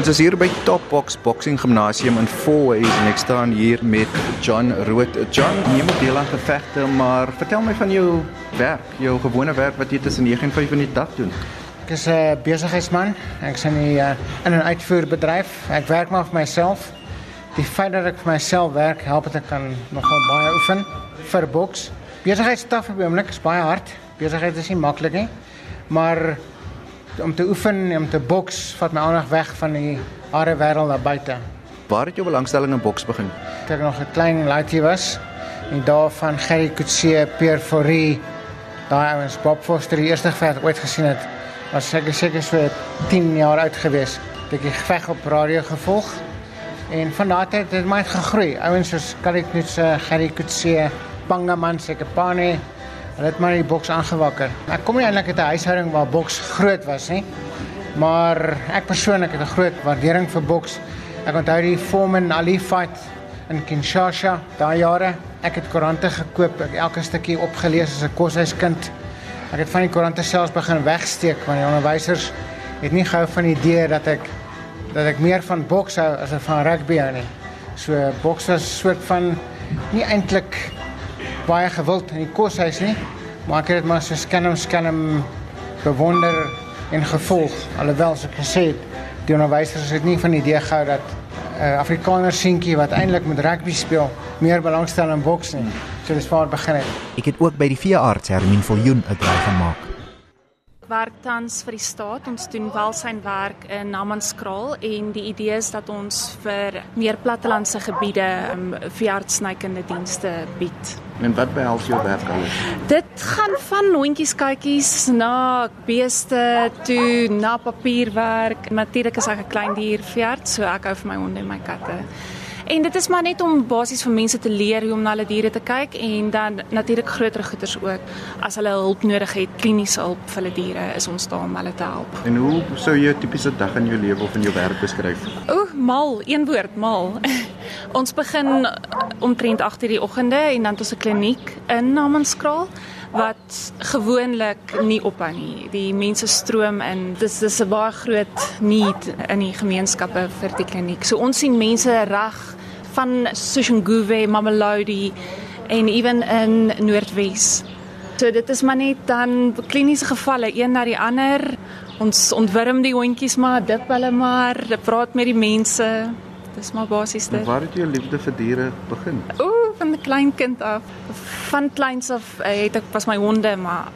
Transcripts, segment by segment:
Ons is hier by Top Box Boxing Gimnasium in Fourways en ek staan hier met John Rood. John, neem deel aan gevegte, maar vertel my van jou werk, jou gewone werk wat jy tussen 9 en 5 in die dag doen. Ek is 'n uh, besigheidsman. Ek is in die uh, in 'n uitvoerbedryf. Ek werk maar vir myself. Die feit dat ek vir myself werk, help dit ek kan nogal baie oefen vir boks. Besigheidstaf op die oomblik is baie hard. Besigheid is nie maklik nie. Maar om te oefen en om te boks vat my aandag weg van die harde wêreld daar buite. Waar het jou belangstelling in boks begin? Toe ek nog 'n klein laaitjie was, en daarvan Gerry Coetzee, Pierre Fourie, daai ouens Bob Foster die eerste geveg ooit gesien het, was ek seker so 10 jaar oud gewees. Het ek die geveg op radio gevolg. En van daardie tyd het my gegroei. Ouens soos Kali Knutse, Gerry Coetzee, Pangaman Sekepane, Hulle het maar die boks aangewakker. Ek kom nie eintlik uit 'n huishouding waar boks groot was nie. Maar ek persoonlik het 'n groot waardering vir boks. Ek onthou die Foreman Ali fight in Kinshasa daai jare. Ek het koerante gekoop, ek elke stukkie opgelees as 'n koshuiskind. Ek het van die koerante selfs begin wegsteek want die onderwysers het nie gehou van die idee dat ek dat ek meer van boks hou as van rugby hou nie. So boks was 'n soort van nie eintlik baie gewild in die koshuis nie, maar ek het dit maar so skelm skelm bewonder en gevolg. Alhoewel as ek gesê het, die onderwysers het nie van die idee gehou dat 'n uh, eh, Afrikaner seentjie wat eintlik met rugby speel, meer belangstel in boks nie. So dis waar begin het. Ek het ook by die veearts Hermine Viljoen 'n draai gemaak werk tans vir die staat. Ons doen welsynwerk in Namanskraal en die idee is dat ons vir meer plattelandse gebiede um, veeartsnykende dienste bied. En wat behels jou werk alles? Dit gaan van hondjies kykies na beeste toe na papierwerk. Natuurlik is ek 'n klein dier veearts, so ek hou vir my honde en my katte. En dit is maar net om basies vir mense te leer hoe om na hulle diere te kyk en dan natuurlik groter goeders ook. As hulle hulp nodig het, kliniese hulp vir hulle diere, is ons daar om hulle te help. En hoe sou jy 'n tipiese dag in jou lewe of in jou werk beskryf? O, mal, een woord, mal. ons begin omtrent 8:00 die oggende en dan het ons 'n kliniek in Namanskraal wat gewoonlik nie ophou nie. Die mense stroom in. Dis dis 'n baie groot need in die gemeenskappe vir die kliniek. So ons sien mense reg van Soshanguve, Mamelodi en ewen in Noordwes. So dit is maar net dan kliniese gevalle een na die ander. Ons ontwurm die hondjies maar, dip hulle maar, praat met die mense. Dis maar basies dit. Waar het jou liefde vir diere begin? Ooh, van 'n klein kind af. Van kleins af eh, het ek pas my honde, maar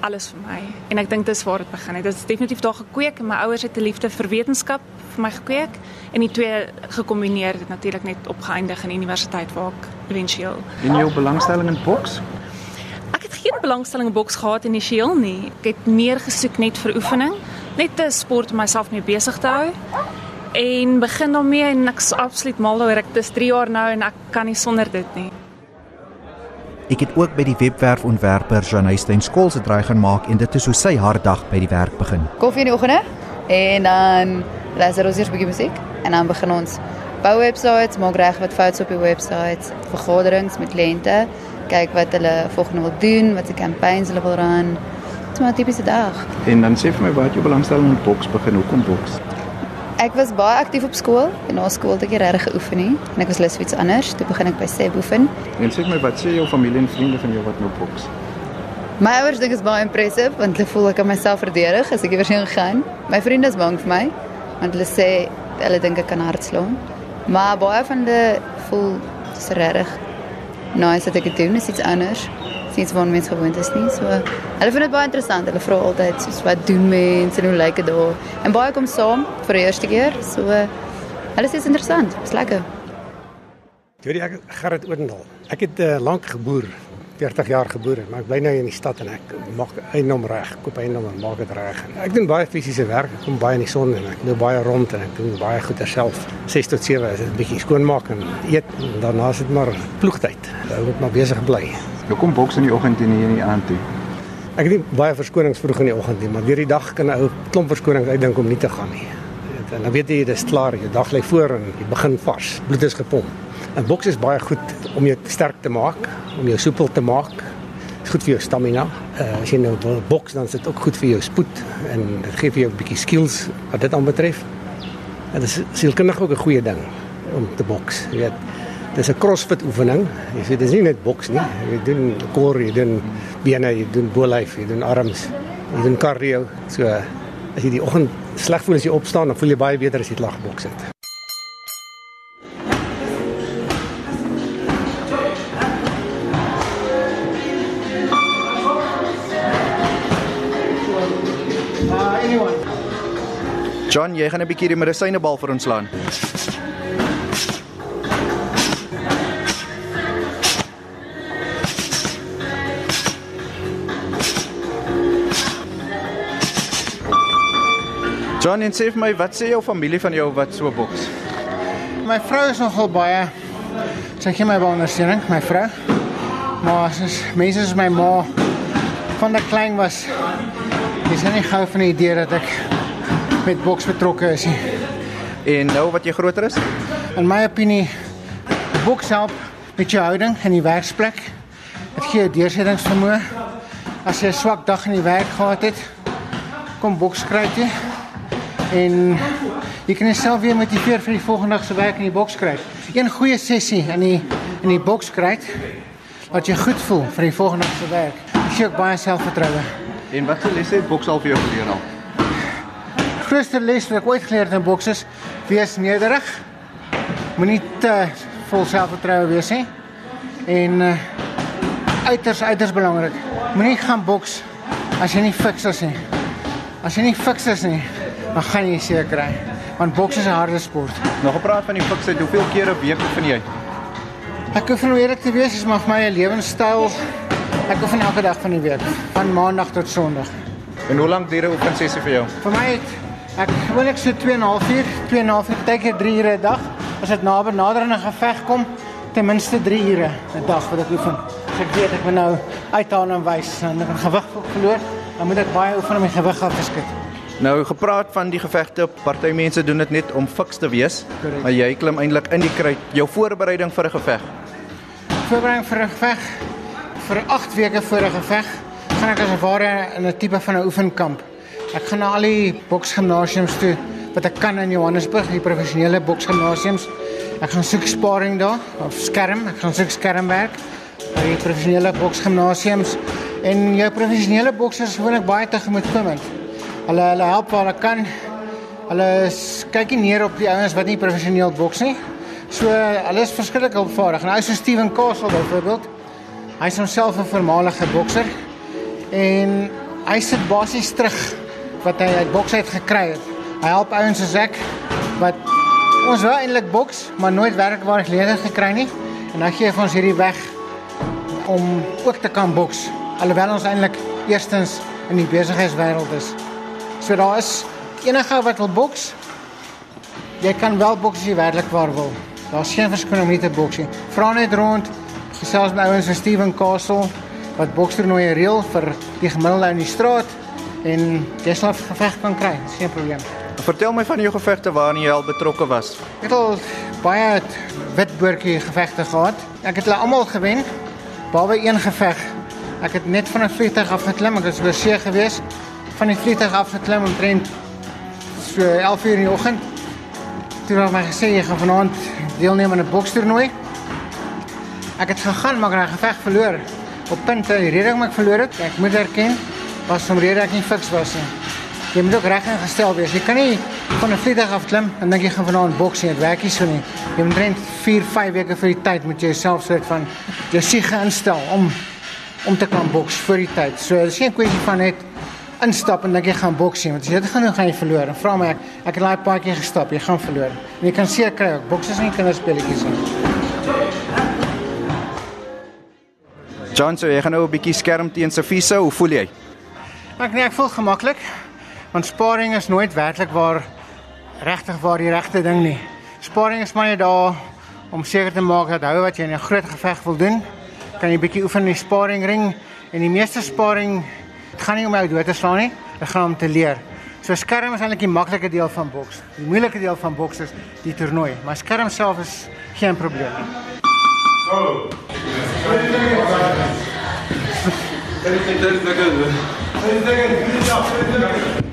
alles vir my. En ek dink dis waar dit begin het. Dit is definitief daar gekweek. My ouers het 'n liefde vir wetenskap vir my gekweek en die twee gekombineer het natuurlik net opgeëindig in universiteit waar ek eventueel. En jou belangstelling in boks? Ek het geen belangstelling in boks gehad initieel nie. Ek het meer gesoek net vir oefening, net 'n sport om myself mee besig te hou. En begin daarmee en ek's absoluut mal oor ek dis 3 jaar nou en ek kan nie sonder dit nie. Ek het ook by die webwerfontwerper Janastein skool se draai gaan maak en dit is hoe sy haar dag by die werk begin. Koffie in die oggende en dan luister ons eers 'n bietjie musiek en dan begin ons bou webwerwe, maak reg wat foute op die webwerwe, vergaderings met kliënte, kyk wat hulle volgende wil doen, wat se campaigns hulle wil run. Dit is maar 'n tipiese dag. En dan sê vir my wat jy belangstelling in boks begin, hoekom boks? Ek was baie aktief op skool en na skool het ek regtig geoefen nie en ek was lus vir iets anders. Toe begin ek by Seb oefen. En sê my wat sê jou familie en vriende van jou wat nou boks? My ouers dink dit is baie impressive want hulle voel ek kan myself verdedig as ek iewers heen gaan. My vriende is bang vir my want hulle sê hulle dink ek kan hardslaan. Maar baie van hulle voel dis regtig nice dat ek dit doen, is iets anders. Iets wat mense gewoond is nie. So hulle vind dit baie interessant. Hulle vra altyd soos wat doen mense en hoe lyk dit daar? En baie kom saam vir die eerste keer. So alles is interessant. Dis lekker. Jy weet ek Gerrit Oudendal. Ek het uh, lank geboer 40 jaar geboer, maar ek bly nou in die stad en ek maak eiendom reg, koop eiendom en maak dit reg. Ek doen baie fisiese werk, ek kom baie in die son en ek loop baie rond en ek doen baie goeie self. 6 tot 7 is dit 'n bietjie skoonmaak en eet en daarna is dit maar ploegtyd. Ek moet maar besig bly. Jy kom boks in die oggend en nie in die aand toe. Ek het nie baie verskonings vroeg in die oggend nie, maar deur die dag kan 'n ou klomp verskonings uitdink om nie te gaan nie. En dan weet jy dis klaar, jou dag lê voor en jy begin vars. Bloed is gepomp. En boks is baie goed om jou sterk te maak, om jou soepel te maak. Dit is goed vir jou stamina. uh, as jy nou wil boks dan is dit ook goed vir jou spoed en dit gee vir jou 'n bietjie skills wat dit aanbetref. Dit is sielkundig ook 'n goeie ding om te boks. Jy weet, dis 'n crossfit oefening. Jy sê dis nie net boks nie. Jy doen core, jy doen bene, jy doen bolyf, jy doen arms, jy doen cardio. So as jy die oggend sleg voel as jy opstaan, dan voel jy baie beter as jy lag boks het. John, jy gaan 'n bietjie die medisynebal vir ons slaan. John, en sê vir my, wat sê jou familie van jou wat so boks? My vrou is nogal baie sy gee my baie ondersteuning, my vrou. Maar as mense soos my ma van die klein was, dis nie gou van die idee dat ek met boks betrokke is nie. En nou wat jy groter is? In my opinie, boks help met jou houding in die werksplek. Dit gee jou deursettingsvermoë. As jy 'n swak dag in die werk gehad het, kom boks kry jy. En jy kan jouself weer motiveer vir die volgende dag se werk in die boks kry. Een goeie sessie in die in die boks kry wat jy goed voel vir die volgende dag se werk. Jy het baie selfvertroue. En wat se lesse het boks al vir jou geleer al? Grootste les wat ek ooit geleer het in boks is wees nederig. Moenie te vol selfvertroue wees nie. En uh, uiters uiters belangrik. Moenie gaan boks as jy nie fiks is nie. As jy nie fiks is nie, dan gaan jy seker kry. Want boks is 'n harde sport. Nog gepraat van die fiksheid, hoeveel kere 'n week oefen jy? Ek oefen om eerlik te wees, is maar vir my 'n lewenstyl. Ek oefen elke dag van die week, van maandag tot sonderdag. En hoe lank duur 'n oefensessie vir jou? Vir my het ek gewoonlik so 2 en 'n half uur, 2 en 'n half uur, baie keer 3 ure 'n dag. As dit naby naderende geveg kom, ten minste 3 ure 'n dag wat ek oefen. As ek weet ek moet nou uithaal en wys en ek gewig verloor, dan moet ek baie oefen om my gewig af te skud. Nou gepraat van die gevegte, party mense doen dit net om fiks te wees, Correct. maar jy klim eintlik in die kruit. Jou voorbereiding vir 'n geveg. Voorbereiding vir 'n geveg vir 8 weke voor 'n geveg gaan ek as 'n ware in 'n tipe van 'n oefenkamp. Ek gaan na al die boksgimnasiums toe wat ek kan in Johannesburg, die professionele boksgimnasiums. Ek gaan soek sparring daar of skerm, ek gaan soek skermwerk by die professionele boksgimnasiums en jou professionele boksers is gewoonlik baie tegemoetkomend. Hulle hulle help waar hulle kan. Hulle kyk nie neer op die ouens wat nie professioneel boks nie. So hulle is verskriklik hy is so Steven Castle byvoorbeeld. Hy is homself 'n voormalige bokser en hy sit basies terug wat hy uit boks uit gekry het. Hy help ouens soos ek wat ons wou eintlik boks, maar nooit werkbare geleenthede gekry nie. En hy gee vir ons hierdie weg om ook te kan boks. Alhoewel ons eintlik eerstens in die besigheidswêreld is. So daar is enige wat wil boks. Jy kan wel boks as jy werklik waar wil. Daar's geen verskoning om nie te boks nie. Vra net rond. Gesels met ouens so Steven Castle wat bokstoernooie reël vir die gemiddelde in die straat en 'n geveg kan kry. Dis geen probleem. Vertel my van jou gevegte waarin jy al betrokke was. Ek het al baie witboortjie gevegte gehad. Ek het hulle almal gewen behalwe een geveg. Ek het net van 'n vliegtuig afgeklim. Ek was oor see gewees. Van die vliegtuig afgeklim omtrent so 11:00 in die oggend. Toe het my gesê jy gaan vanaand deelneem aan 'n bokstoernooi. Ek het gegaan maar ek het geveg verloor. Op punte, die rede hoekom ek verloor het, ek moet erken, was omrede ek nie fiks was nie. Jy moet ook reg ingestel wees. Jy kan nie van 'n vliegtuig af klim en dink jy gaan vanaand boks nie. Dit werk nie so nie. Jy moet rent 4, 5 weke vir die tyd moet jy jouself soort van jou siege instel om om te kan boks vir die tyd. So dis geen kwessie van net instap en dink jy gaan boks nie, want as jy dit gaan doen gaan jy verloor. En vra my ek, ek het daai paadjie gestap, jy gaan verloor. En jy kan seker kry ook boks is nie kinderspeletjies nie. John, so jy gaan nou 'n bietjie skerm teen Sefisa. Hoe voel jy? Ek nee, ek voel gemaklik want sparing is nooit werklik waar regtig waar die regte ding nie. Sparing is maar net daar om seker te maak dat hou wat jy in 'n groot geveg wil doen, kan jy bietjie oefen in die sparingring en die meeste sparing dit gaan nie om jou dood te slaan nie, dit gaan om te leer. So skerm is eintlik die maklike deel van boks. Die moeilike deel van boks is die toernooi, maar skerm self is geen probleem nie. John, dit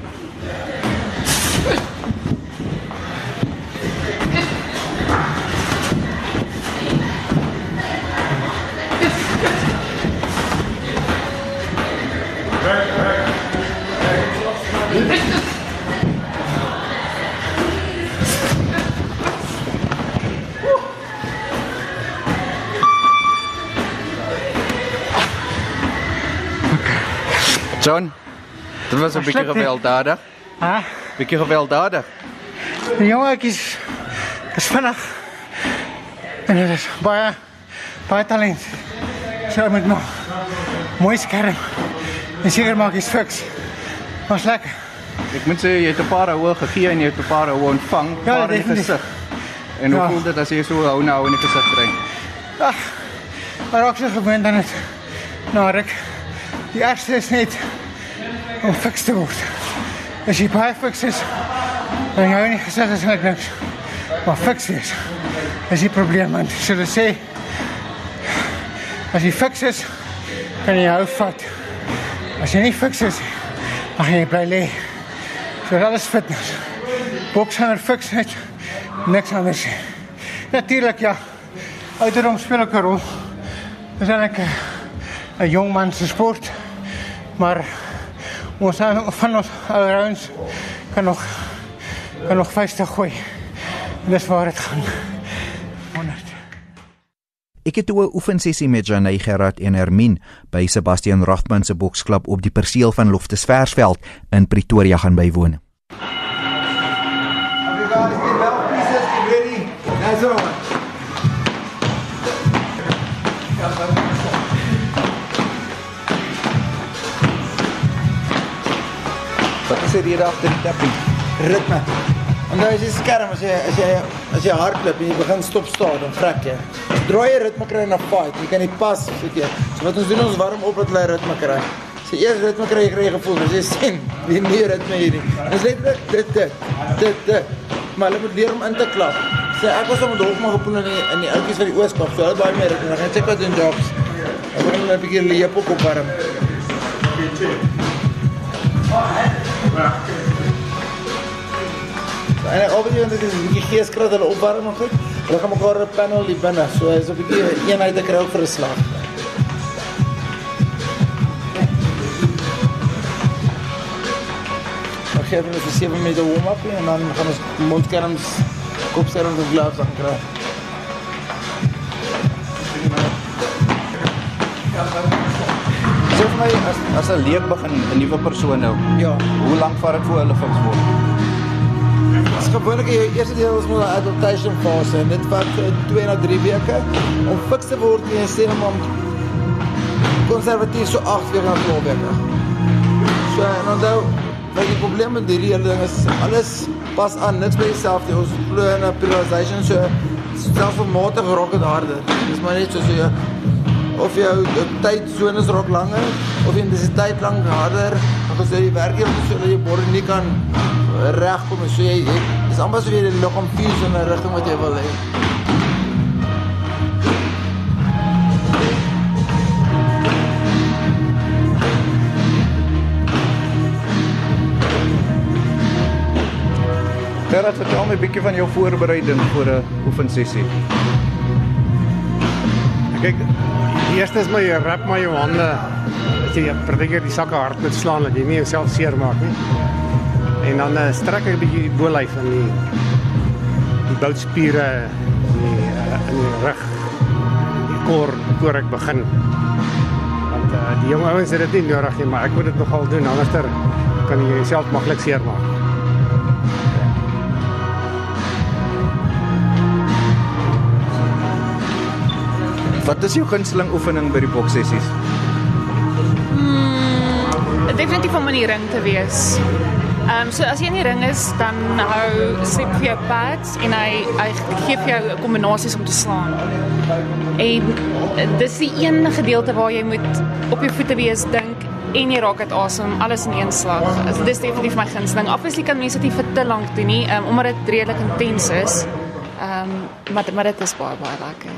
was 'n bietjie Verslik nie. gewelddadig. Hæ? Bietjie gewelddadig. Die jongetjies is vinnig. En dit is baie baie talent. So met nog mooi skerm. En seker maak jy's fiks. Was lekker. Ek moet sê jy het 'n paar houe gegee en jy het 'n paar houe ontvang, Ja, paar in die definitief. gesig. En hoe Ja. voel dit as jy so hou nou in die gesig kry? Maar ook so gewoond aan dit. Nou, Rick. Die ergste is net om fiks te word. As jy baie fiks is, dan jou nie gesig is net niks. Maar fiks wees is die probleem want so hulle sê as jy fiks is, kan jy jou vat. As jy nie fiks is, dan gaan jy bly lê. So dit is fitness. Boksanger fiks net niks anders. nie. Natuurlik ja. Ouderdom speel ook 'n rol. Dis eintlik 'n 'n jong man se sport. Maar ons aan- van ons ouens kan nog kan nog 50 gooi. En dis waar dit gaan. 100. Ek het toe 'n oefensessie met Janey Gerard en Hermine by Sebastian Rathman se boksklub op die perseel van Loftesversveld in Pretoria gaan bywoon. Wat is die rede agter die tapping? Ritme. Onthou as jy skerm as jy as jy as jy hardloop en jy begin stop staan dan vrek jy. Sodra jy ritme kry in 'n fight, jy kan nie pas sit jy. So wat ons doen ons warm op dat hulle ritme kry. As jy eers ritme kry, jy kry jy gevoel, as jy sien, wie meer ritme hierdie. Dis net dit dit dit dit dit. Maar hulle moet leer om in te klap. Sê ek was om Dolfman gepoel in die in die oudjies van die Ooskap, so hulle baie meer ritme. Dan gaan check wat doen jobs. Ek wil net 'n bietjie leep op opwarm. En ek hoop jy dit is 'n bietjie geeskrag hulle opwarm maar goed. Hulle gaan mekaar 'n panel hier binne. So is 'n bietjie eenheid te kry ook vir 'n slag. Ek gee hulle vir 7 minute warm-up en dan gaan ons mondkerms, kopskerms en gloves aan kry. Vir my as as 'n leek begin 'n nuwe persoon nou. Ja. Hoe lank vat dit voor hulle fiks word? Dis gewoonlik jou eerste deel is maar 'n adaptation fase en dit vat 2 na 3 weke om fiks te word en sê hom om konservatief so 8 weke na 12 weke. So en onthou, wat die probleem met hierdie hele ding is alles pas aan niks by jouself nie. Ons glo in 'n periodization so matige raak dit harder. Dis maar net so so jy of jou tydsones raak langer of die intensiteit lank harder. Dan sê die werk hier so dat jy bord nie kan regkom en so jy jy dis amper asof jy die liggaam fuse in 'n rigting wat jy wil hê. Gerard, vertel my 'n bietjie van jou voorbereiding vir 'n oefensessie. Kyk, die eerste is my rap maar jou hande jy partykeer die sakke hard moet slaan dat jy nie jouself seermaak nie. En dan uh, strek ek 'n bietjie die bolyf in die die boutspiere in die uh, in die rug. Die kor voor ek begin. Want uh, die jong ouens het dit nie nodig nie, maar ek moet dit nogal doen anderster kan jy jouself maklik seermaak. Wat is jou gunsteling oefening by die boksessies? Definitief om in die ring te wees. Ehm um, so as jy in die ring is, dan hou Sep vir jou pads en hy hy gee vir jou kombinasies om te slaan. En dis die een gedeelte waar jy moet op jou voete wees, dink en jy raak uit asem, alles in een slag. So, dis definitief my gunsteling. Obviously kan mense dit vir te lank doen nie, um, omdat dit redelik intens is. Ehm um, maar maar dit is baie baie lekker.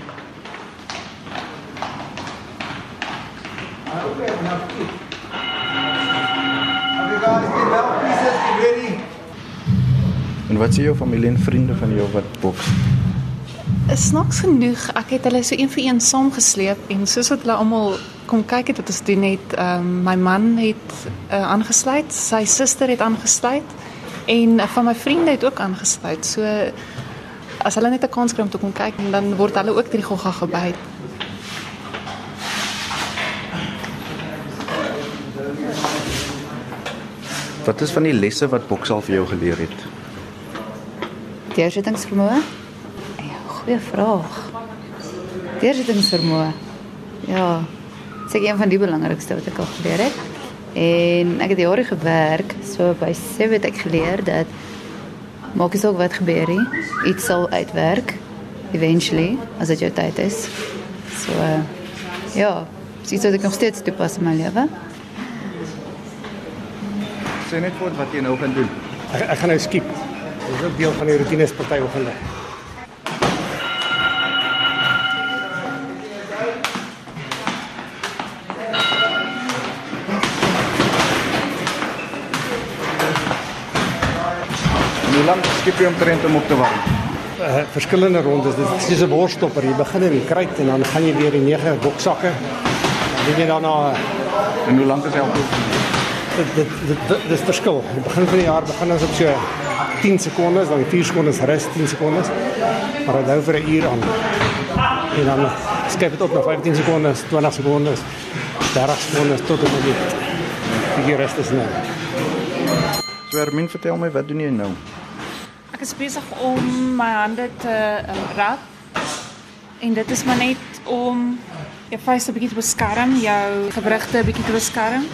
Okay guys, get well pieces, get ready. En wat sê jou familie en vriende van jou wat boks? Snaaks genoeg, ek het hulle so een vir een saamgesleep en soos wat hulle almal kom kyk het wat ons doen het, ehm um, my man het uh, aangesluit, sy suster het aangesluit en uh, van my vriende het ook aangesluit. So as hulle net 'n kans kry om te kom kyk, dan word hulle ook deur die gogga gebyt. Wat is van die lesse wat boks al vir jou geleer het? Deursettingsvermoë? Ja, goeie vraag. Deursettingsvermoë. Ja, seker een van die belangrikste wat ek al geleer het. En ek het jare gewerk, so by sewe het ek geleer dat maak nie saak wat gebeur nie, iets sal uitwerk eventually as dit jou tyd is. So ja, dis iets wat ek nog steeds toepas in my lewe. Sê net voort wat jy nou gaan doen. Ek, ek gaan nou skiep. Dit is ook deel van die rutines partyoggende. En hoe lank skep jy omtrent om op te warm? Uh, verskillende rondes. Dit is soos 'n worstopper. Jy begin in kruit en dan gaan jy weer in nege boksakke. Dan doen jy daarna En hoe lank is elke dit dit dit, dis verskil. Aan die begin van die jaar begin ons op so 10 sekondes, dan 4 sekondes rus, 10 sekondes. Maar dit hou vir 'n uur aan. En dan skep dit op na 15 sekondes, 20 sekondes, 30 sekondes tot en met die die rest is nou. So Hermin, vertel my wat doen jy nou? Ek is besig om my hande te um, rap. En dit is maar net om jou vuiste bietjie te beskerm, jou gewrigte bietjie te beskerm.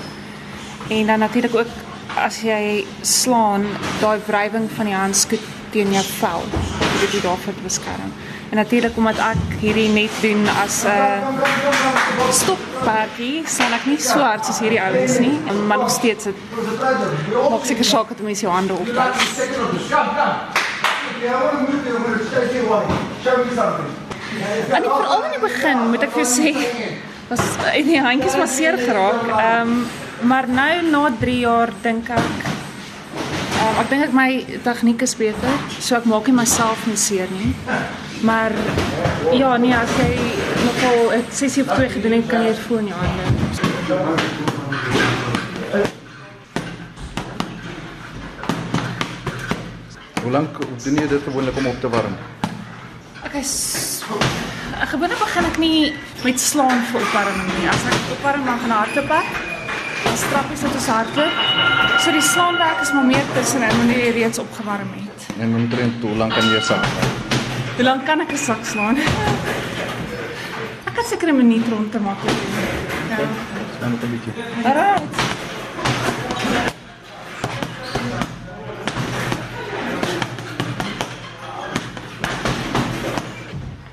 En dan natuurlik ook as jy slaan, daai wrywing van die handskoen teen jou vel, dit dit daarvoor te beskerm. En natuurlik omdat ek hierdie net doen as 'n stoppartjie, sal ek nie so hard soos hierdie ouens nie, maar nog steeds dit maak seker saak dat mense jou hande op. En ek veral in die begin, moet ek vir jou sê, was in die handjies maar seer geraak. Ehm um, maar nou na 3 jaar dink ek um, ek dink ek my tegniek is beter, so ek maak nie myself nie seer nie. Maar ja, nee, as jy nogal 'n sessie of twee gedoen het, kan jy dit voel in jou hande. Hoe lank doen jy dit gewoonlik om op te warm? Ek is gewoonlik begin ek nie met slaan vir opwarming nie. As ek opwarm dan gaan hardloop ek. Dan strap ek dit so hardloop. So die slaanwerk is maar meer tussenin wanneer jy reeds opgewarm het. En omtrent hoe lank kan jy sak? Hoe lank kan ek 'n sak slaan? Ek kan seker 'n minuut rond te maak. Ja. Dan nog 'n bietjie. Alright.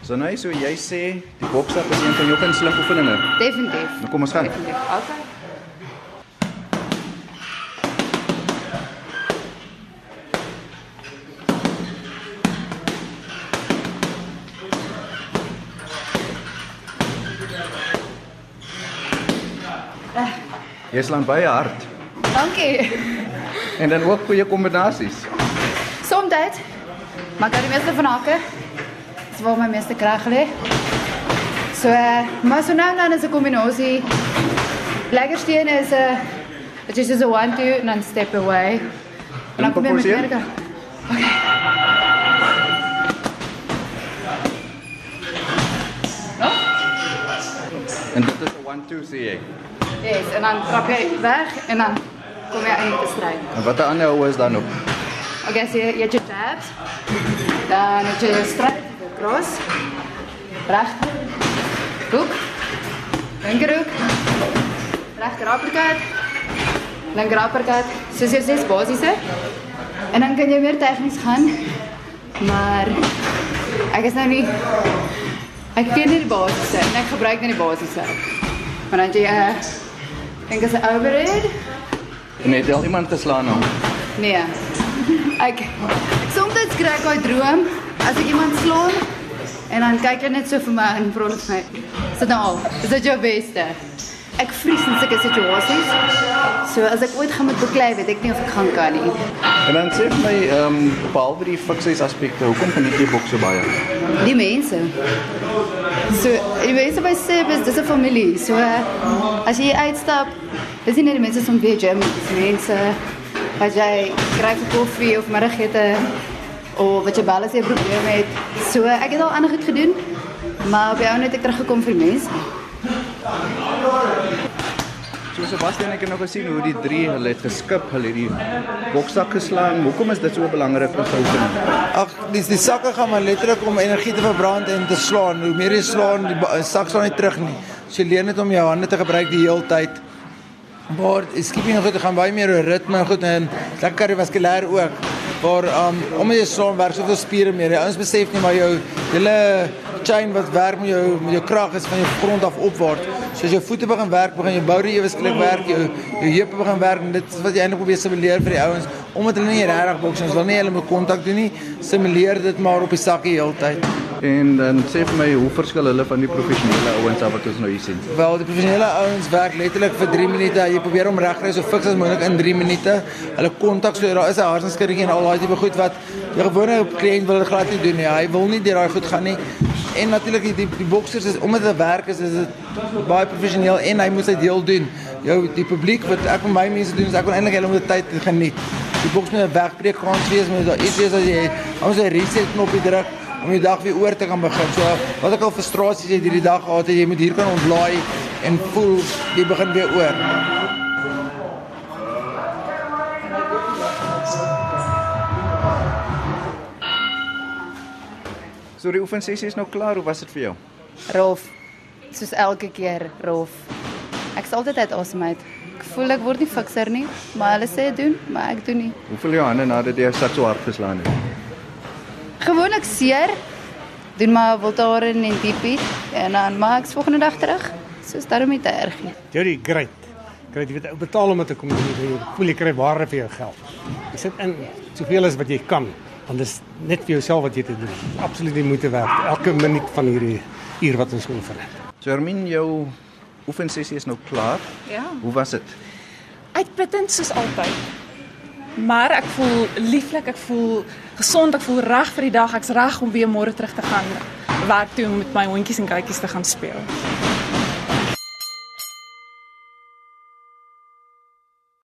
So nou so jy sê die boksstap is een van jou gunsteling oefeninge. Definitief. Nou kom ons gaan. Definitief. Okay. Jy slaan baie hard. Dankie. En dan ook goeie kombinasies. Soms maar kan die meeste van hakke. Dis waar my meeste krag lê. So, maar so nou dan is 'n kombinasie. Leggersteen is 'n dit is so 1 2 en dan step away. En dan kom jy met proporsie? meer. En dit is 'n 1-2 sê jy. Yes, en dan trap jy weg en dan kom jy eintlik te stry. En wat 'n ander hou is dan nog? Okay, so jy jy het jou tabs. Dan het jy jou stryd, jou cross. Reg. Hoek. Linkerhoek. Regter uppercut. Linker uppercut. Soos jy sê, basiese. En dan kan jy meer tegnies gaan. Maar ek is nou nie ek ken nie die basiese en ek gebruik nie die basiese. Maar dan het jy 'n dink as 'n overhead. En het al iemand geslaan nou? Nee. Ek ek soms kry ek daai droom as ek iemand slaan en dan kyk hy net so vir my en vra net vir my, "Sit nou al. Is dit jou beste?" Ek vries in sulke situasies. So as ek ooit gaan met beklei, weet ek nie of ek gaan kan nie. En dan sê my, ehm um, behalwe die fiksies aspekte, hoekom geniet jy boks so baie? Die mense. So die mense by is dis 'n familie. So as jy uitstap, dis nie net die mense van wie gym, dis mense wat jy kry vir koffie of middagete of wat jy bel as jy 'n probleem het. So ek het al ander goed gedoen, maar op jou net ek teruggekom vir mense. So Sebastian ek het nou gesien hoe die drie hulle het geskip, hulle het die boksak geslaan. Hoekom is dit so belangrik vir oefening? Ag, dis die sakke gaan maar letterlik om energie te verbrand en te slaan. Hoe meer jy slaan, die ba- sak slaan nie terug nie. So jy leer net om jou hande te gebruik die hele tyd. Maar skipping goed, gaan baie meer oor ritme goed en lekker kardiovaskulêr ook. Waar um omdat jy slaan werk soveel spiere meer. Die ouens besef nie maar jou hele chain wat werk met jou met jou krag is van jou grond af opwaarts. So as jou voete begin werk, begin jou boude ewe skielik werk, jou jou heupe begin werk dit is wat jy eintlik probeer simuleer vir die ouens omdat hulle nie regtig boks ons wil nie hulle moet kontak doen nie. Simuleer dit maar op die sakkie heeltyd. En dan sê vir my hoe verskil hulle van die professionele ouens wat ons nou hier sien? Wel, die professionele ouens werk letterlik vir 3 minute. Jy probeer om regkry so fiks as moontlik in 3 minute. Hulle kontak so daar is 'n hersenskurrie en al daai tipe goed wat die gewone kliënt wil dit glad nie doen nie. Hy wil nie deur daai goed gaan nie. En natuurlik die die, die boksers is omdat hulle werk is is dit baie professioneel en hy moet sy deel doen. Jou die publiek wat ek met my mense doen is ek wil eintlik hulle moet tyd geniet. Die boks moet 'n wegbreek kans wees met daar iets wees as jy ons 'n reset knoppie druk om die dag weer oor te kan begin. So wat ek al frustrasies het hierdie dag gehad het, jy moet hier kan ontlaai en voel jy begin weer oor. So die oefensessie is nou klaar. Hoe was dit vir jou? Rolf, soos elke keer, Rolf. Ek's altyd uit asem uit. Ek voel ek word nie fikser nie, maar hulle sê doen, maar ek doen nie. Hoe voel jou hande nadat jy so hard geslaan het? Gewoonlik seer. Doen maar Voltaren en diepie en dan maak ek volgende dag terug. Soos daarom nie te erg nie. Jody, great. Great, jy weet ou betaal om te kom. Jy voel jy kry waarde vir jou geld. Jy sit in soveel as wat jy kan. Want dit is net vir jouself wat jy te doen. Absoluut die moeite werd. Elke minuut van hierdie uur wat ons oefen. Jermin, jou oefensessie is nou klaar. Ja. Hoe was dit? Uitputtend soos altyd. Maar ek voel lieflik, ek voel gesond, ek voel reg vir die dag. Ek's reg om weer môre terug te gaan werk toe om met my hondjies en katjies te gaan speel.